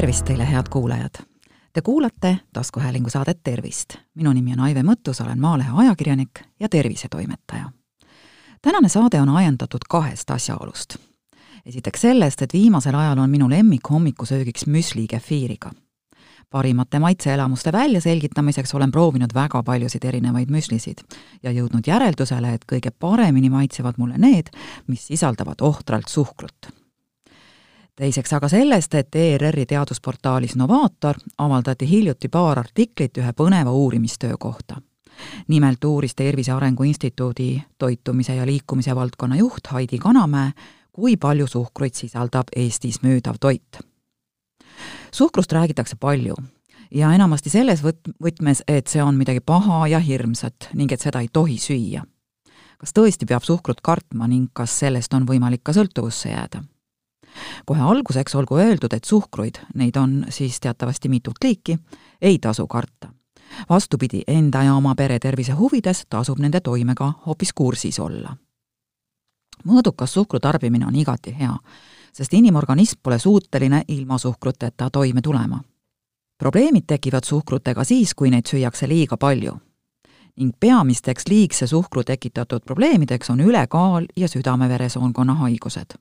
tervist teile, head kuulajad! Te kuulate taskuhäälingu saadet Tervist. minu nimi on Aive Mõttus, olen Maalehe ajakirjanik ja tervisetoimetaja. tänane saade on ajendatud kahest asjaolust. esiteks sellest, et viimasel ajal on minu lemmik hommikusöögiks müsli kefiiriga. parimate maitseelamuste väljaselgitamiseks olen proovinud väga paljusid erinevaid müslisid ja jõudnud järeldusele, et kõige paremini maitsevad mulle need, mis sisaldavad ohtralt suhkrut teiseks aga sellest, et ERR-i teadusportaalis Novaator avaldati hiljuti paar artiklit ühe põneva uurimistöö kohta. nimelt uuris Tervise Arengu Instituudi toitumise ja liikumise valdkonna juht Heidi Kanamäe, kui palju suhkruid sisaldab Eestis müüdav toit. suhkrust räägitakse palju ja enamasti selles võt-, võtmes, et see on midagi paha ja hirmsat ning et seda ei tohi süüa. kas tõesti peab suhkrut kartma ning kas sellest on võimalik ka sõltuvusse jääda? Kohe alguseks olgu öeldud, et suhkruid, neid on siis teatavasti mitut liiki, ei tasu karta. vastupidi, enda ja oma pere tervise huvides tasub nende toimega hoopis kursis olla. mõõdukas suhkru tarbimine on igati hea, sest inimorganism pole suuteline ilma suhkruteta toime tulema. probleemid tekivad suhkrutega siis, kui neid süüakse liiga palju ning peamisteks liigse suhkru tekitatud probleemideks on ülekaal ja südame-veresoonkonna haigused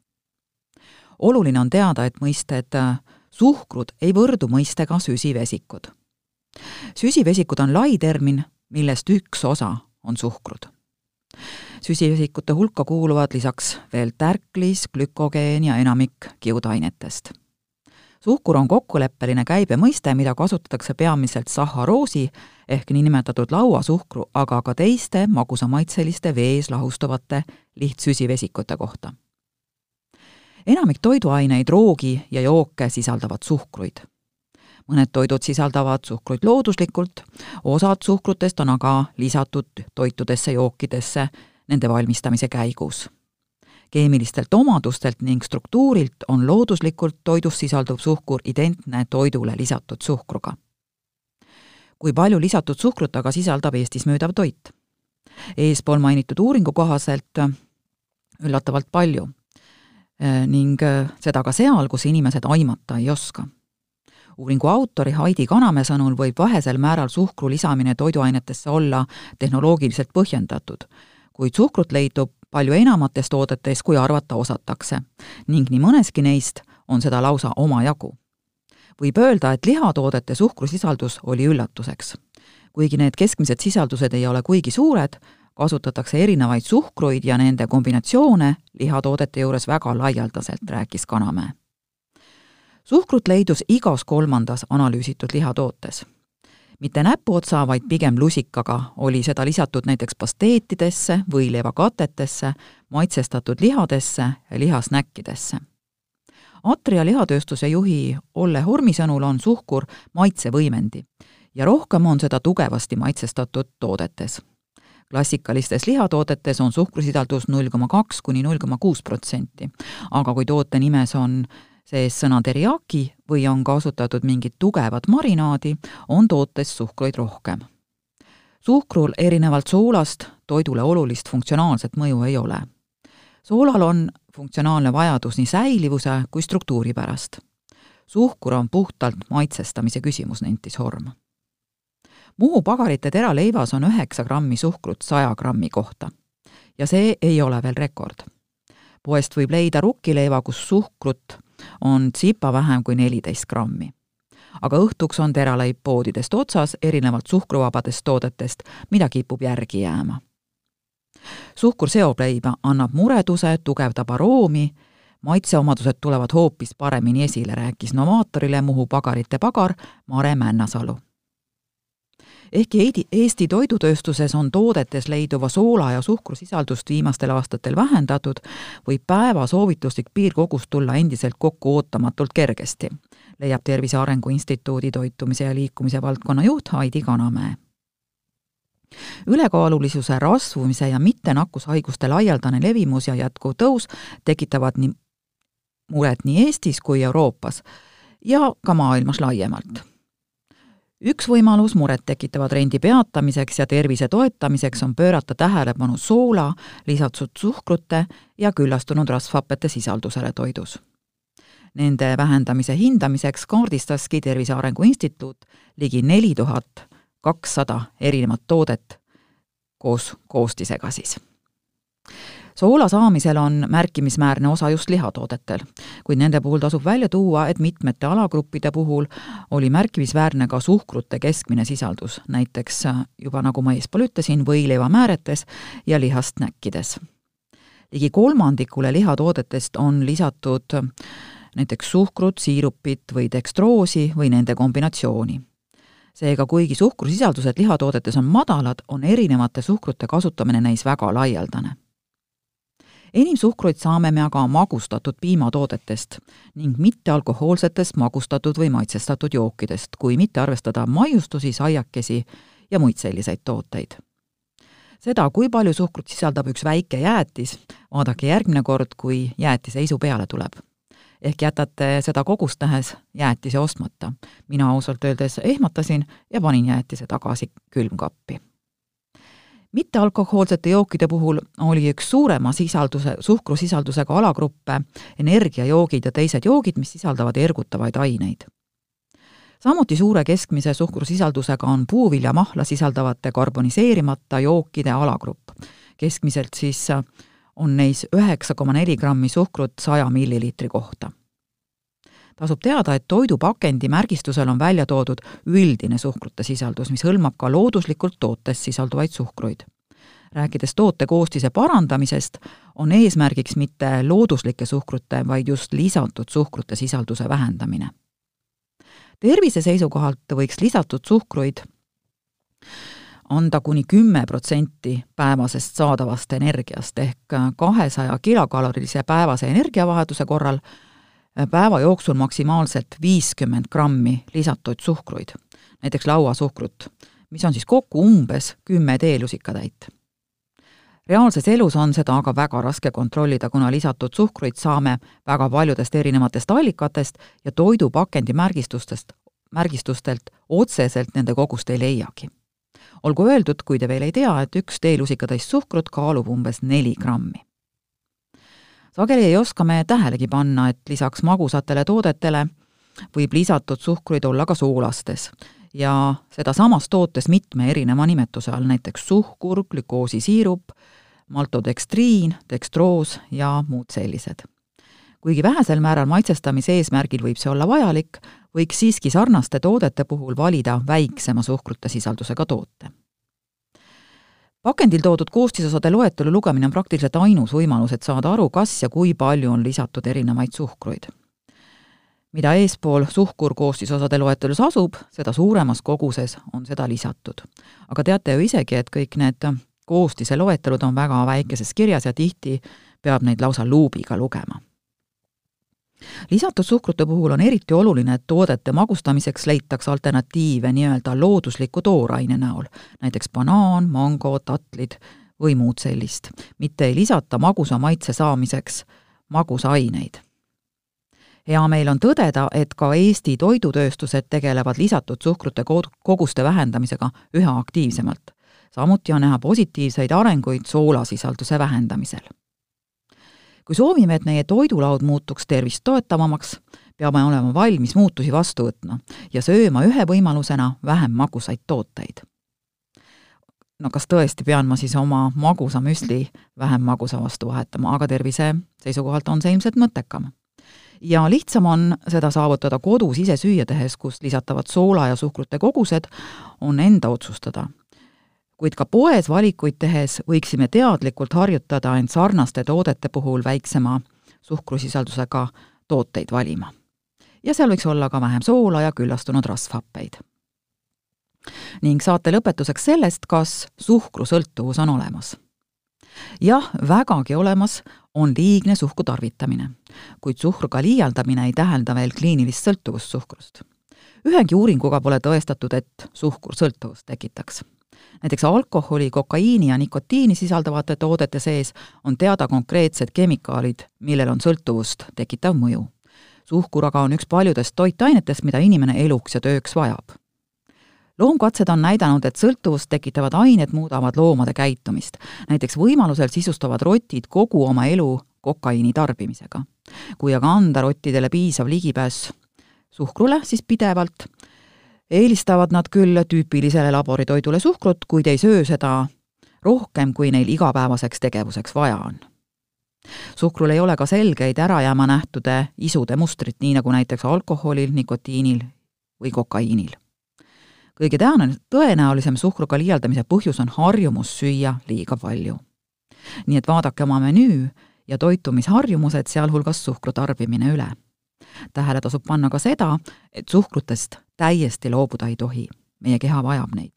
oluline on teada, et mõisted äh, suhkrud ei võrdu mõistega süsivesikud. süsivesikud on lai termin, millest üks osa on suhkrud. süsivesikute hulka kuuluvad lisaks veel tärklis, glükogeen ja enamik kiudainetest. suhkur on kokkuleppeline käibemõiste, mida kasutatakse peamiselt sahharoosi ehk niinimetatud lauasuhkru, aga ka teiste magusamaitseliste vees lahustuvate lihtsüsivesikute kohta enamik toiduaineid, roogi ja jooke sisaldavad suhkruid. mõned toidud sisaldavad suhkruid looduslikult, osad suhkrutest on aga lisatud toitudesse, jookidesse nende valmistamise käigus. keemilistelt omadustelt ning struktuurilt on looduslikult toidus sisalduv suhkur identne toidule lisatud suhkruga. kui palju lisatud suhkrut aga sisaldab Eestis müüdav toit? eespool mainitud uuringu kohaselt üllatavalt palju ning äh, seda ka seal, kus inimesed aimata ei oska. uuringu autori Heidi Kanamäe sõnul võib vähesel määral suhkru lisamine toiduainetesse olla tehnoloogiliselt põhjendatud, kuid suhkrut leidub palju enamates toodetes, kui arvata osatakse ning nii mõneski neist on seda lausa omajagu. võib öelda, et lihatoodete suhkrusisaldus oli üllatuseks. kuigi need keskmised sisaldused ei ole kuigi suured, kasutatakse erinevaid suhkruid ja nende kombinatsioone lihatoodete juures väga laialdaselt, rääkis Kanamäe. suhkrut leidus igas kolmandas analüüsitud lihatootes. mitte näpuotsa, vaid pigem lusikaga oli seda lisatud näiteks pasteetidesse, võileivakatetesse, maitsestatud lihadesse ja lihasnäkkidesse. Atria lihatööstuse juhi Olle Hormi sõnul on suhkur maitsevõimendi ja rohkem on seda tugevasti maitsestatud toodetes klassikalistes lihatoodetes on suhkrusisaldus null koma kaks kuni null koma kuus protsenti. aga kui toote nimes on sees sõna teriyaki või on kasutatud mingit tugevat marinaadi, on tootes suhkruid rohkem. suhkrul erinevalt soolast toidule olulist funktsionaalset mõju ei ole. soolal on funktsionaalne vajadus nii säilivuse kui struktuuri pärast. suhkur on puhtalt maitsestamise küsimus, nentis Horm Muhu pagarite teraleivas on üheksa grammi suhkrut saja grammi kohta. ja see ei ole veel rekord. poest võib leida rukkileiva, kus suhkrut on tsipa vähem kui neliteist grammi. aga õhtuks on teraleib poodidest otsas, erinevalt suhkruvabadest toodetest, mida kipub järgi jääma. suhkur seob leiba, annab mureduse, tugevdab aroomi, maitseomadused tulevad hoopis paremini esile, rääkis Novaatorile Muhu pagarite pagar Mare Männasalu ehkki Eesti toidutööstuses on toodetes leiduva soola ja suhkrusisaldust viimastel aastatel vähendatud, võib päeva soovituslik piirkogus tulla endiselt kokku ootamatult kergesti, leiab Tervise Arengu Instituudi toitumise ja liikumise valdkonna juht Heidi Kanamäe. Ülekaalulisuse rasvumise ja mittenakkushaiguste laialdane levimus ja jätkuv tõus tekitavad nii muret nii Eestis kui Euroopas ja ka maailmas laiemalt üks võimalus murettekitava trendi peatamiseks ja tervise toetamiseks on pöörata tähelepanu soola, lisatud suhkrute ja küllastunud rasvhappete sisaldusele toidus. Nende vähendamise hindamiseks kaardistaski Tervise Arengu Instituut ligi neli tuhat kakssada erinevat toodet koos koostisega siis soola saamisel on märkimisväärne osa just lihatoodetel, kuid nende puhul tasub välja tuua, et mitmete alagruppide puhul oli märkimisväärne ka suhkrute keskmine sisaldus, näiteks juba nagu ma eespool ütlesin, võileivamääretes ja lihast näkkides. ligi kolmandikule lihatoodetest on lisatud näiteks suhkrut, siirupit või dekstroosi või nende kombinatsiooni. Seega kuigi suhkrusisaldused lihatoodetes on madalad, on erinevate suhkrute kasutamine neis väga laialdane enim suhkruid saame me aga magustatud piimatoodetest ning mittealkohoolsetest magustatud või maitsestatud jookidest, kui mitte arvestada maiustusi, saiakesi ja muid selliseid tooteid. seda, kui palju suhkrut sisaldab üks väike jäätis, vaadake järgmine kord, kui jäätise isu peale tuleb. ehk jätate seda kogust nähes jäätise ostmata. mina ausalt öeldes ehmatasin ja panin jäätise tagasi külmkappi mittealkohoolsete jookide puhul oli üks suurema sisalduse, suhkrusisaldusega alagruppe energiajoogid ja teised joogid, mis sisaldavad ergutavaid aineid. samuti suure keskmise suhkrusisaldusega on puuviljamahla sisaldavate karboniseerimata jookide alagrupp. keskmiselt siis on neis üheksa koma neli grammi suhkrut saja milliliitri kohta tasub teada, et toidupakendi märgistusel on välja toodud üldine suhkrute sisaldus, mis hõlmab ka looduslikult tootes sisalduvaid suhkruid. rääkides toote koostise parandamisest, on eesmärgiks mitte looduslike suhkrute, vaid just lisatud suhkrute sisalduse vähendamine. tervise seisukohalt võiks lisatud suhkruid anda kuni kümme protsenti päevasest saadavast energiast ehk kahesaja kilokalorilise päevase energiavajaduse korral päeva jooksul maksimaalselt viiskümmend grammi lisatud suhkruid, näiteks lauasuhkrut, mis on siis kokku umbes kümme teelusikatäit. reaalses elus on seda aga väga raske kontrollida, kuna lisatud suhkruid saame väga paljudest erinevatest allikatest ja toidupakendi märgistustest, märgistustelt otseselt nende kogust ei leiagi. olgu öeldud, kui te veel ei tea, et üks teelusikatäis suhkrut kaalub umbes neli grammi sageli ei oska me tähelegi panna, et lisaks magusatele toodetele võib lisatud suhkruid olla ka soolastes ja seda samas tootes mitme erineva nimetuse all, näiteks suhkur, glükoosisiirup, maltodekstriin, dekstroos ja muud sellised. kuigi vähesel määral maitsestamise eesmärgil võib see olla vajalik, võiks siiski sarnaste toodete puhul valida väiksema suhkrute sisaldusega toote pakendil toodud koostisosade loetelu lugemine on praktiliselt ainus võimalus, et saada aru, kas ja kui palju on lisatud erinevaid suhkruid. mida eespool suhkur koostisosade loetelus asub, seda suuremas koguses on seda lisatud. aga teate ju isegi, et kõik need koostise loetelud on väga väikeses kirjas ja tihti peab neid lausa luubiga lugema lisatud suhkrute puhul on eriti oluline, et toodete magustamiseks leitakse alternatiive nii-öelda loodusliku tooraine näol, näiteks banaan, mango, tatlid või muud sellist, mitte ei lisata magusa maitse saamiseks magusaineid. hea meel on tõdeda, et ka Eesti toidutööstused tegelevad lisatud suhkrute koguste vähendamisega üha aktiivsemalt. samuti on näha positiivseid arenguid soolasisalduse vähendamisel kui soovime, et meie toidulaud muutuks tervist toetavamaks, peame olema valmis muutusi vastu võtma ja sööma ühe võimalusena vähem magusaid tooteid. no kas tõesti pean ma siis oma magusa müsli vähem magusa vastu vahetama, aga tervise seisukohalt on see ilmselt mõttekam. ja lihtsam on seda saavutada kodus ise süüa tehes, kus lisatavad soola ja suhkrute kogused on enda otsustada kuid ka poes valikuid tehes võiksime teadlikult harjutada end sarnaste toodete puhul väiksema suhkrusisaldusega tooteid valima. ja seal võiks olla ka vähem soola ja küllastunud rasvhappeid. ning saate lõpetuseks sellest, kas suhkrusõltuvus on olemas. jah, vägagi olemas on liigne suhku tarvitamine, kuid suhkruga liialdamine ei tähenda veel kliinilist sõltuvust suhkrust. ühegi uuringuga pole tõestatud, et suhkur sõltuvust tekitaks näiteks alkoholi, kokaiini ja nikotiini sisaldavate toodete sees on teada konkreetsed kemikaalid, millel on sõltuvust tekitav mõju. suhkur aga on üks paljudest toitainetest, mida inimene eluks ja tööks vajab. loomkatsed on näidanud, et sõltuvust tekitavad ained muudavad loomade käitumist. näiteks võimalusel sisustavad rotid kogu oma elu kokaiini tarbimisega. kui aga anda rottidele piisav ligipääs suhkrule, siis pidevalt, eelistavad nad küll tüüpilisele laboritoidule suhkrut, kuid ei söö seda rohkem, kui neil igapäevaseks tegevuseks vaja on. suhkrul ei ole ka selgeid ärajääma nähtude isude mustrit, nii nagu näiteks alkoholil, nikotiinil või kokaiinil. kõige tõenäolisem suhkruga liialdamise põhjus on harjumus süüa liiga palju. nii et vaadake oma menüü ja toitumisharjumused, sealhulgas suhkru tarbimine üle. tähele tasub panna ka seda, et suhkrutest täiesti loobuda ei tohi, meie keha vajab neid.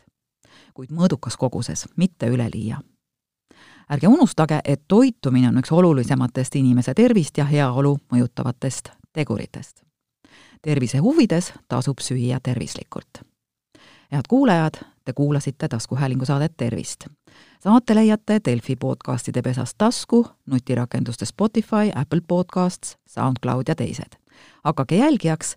kuid mõõdukas koguses, mitte üleliia. ärge unustage, et toitumine on üks olulisematest inimese tervist ja heaolu mõjutavatest teguritest. tervise huvides tasub süüa tervislikult. head kuulajad, te kuulasite taskuhäälingu saadet Tervist saate leiate Delfi podcastide pesast tasku, nutirakenduste Spotify, Apple Podcasts, SoundCloud ja teised. hakake jälgijaks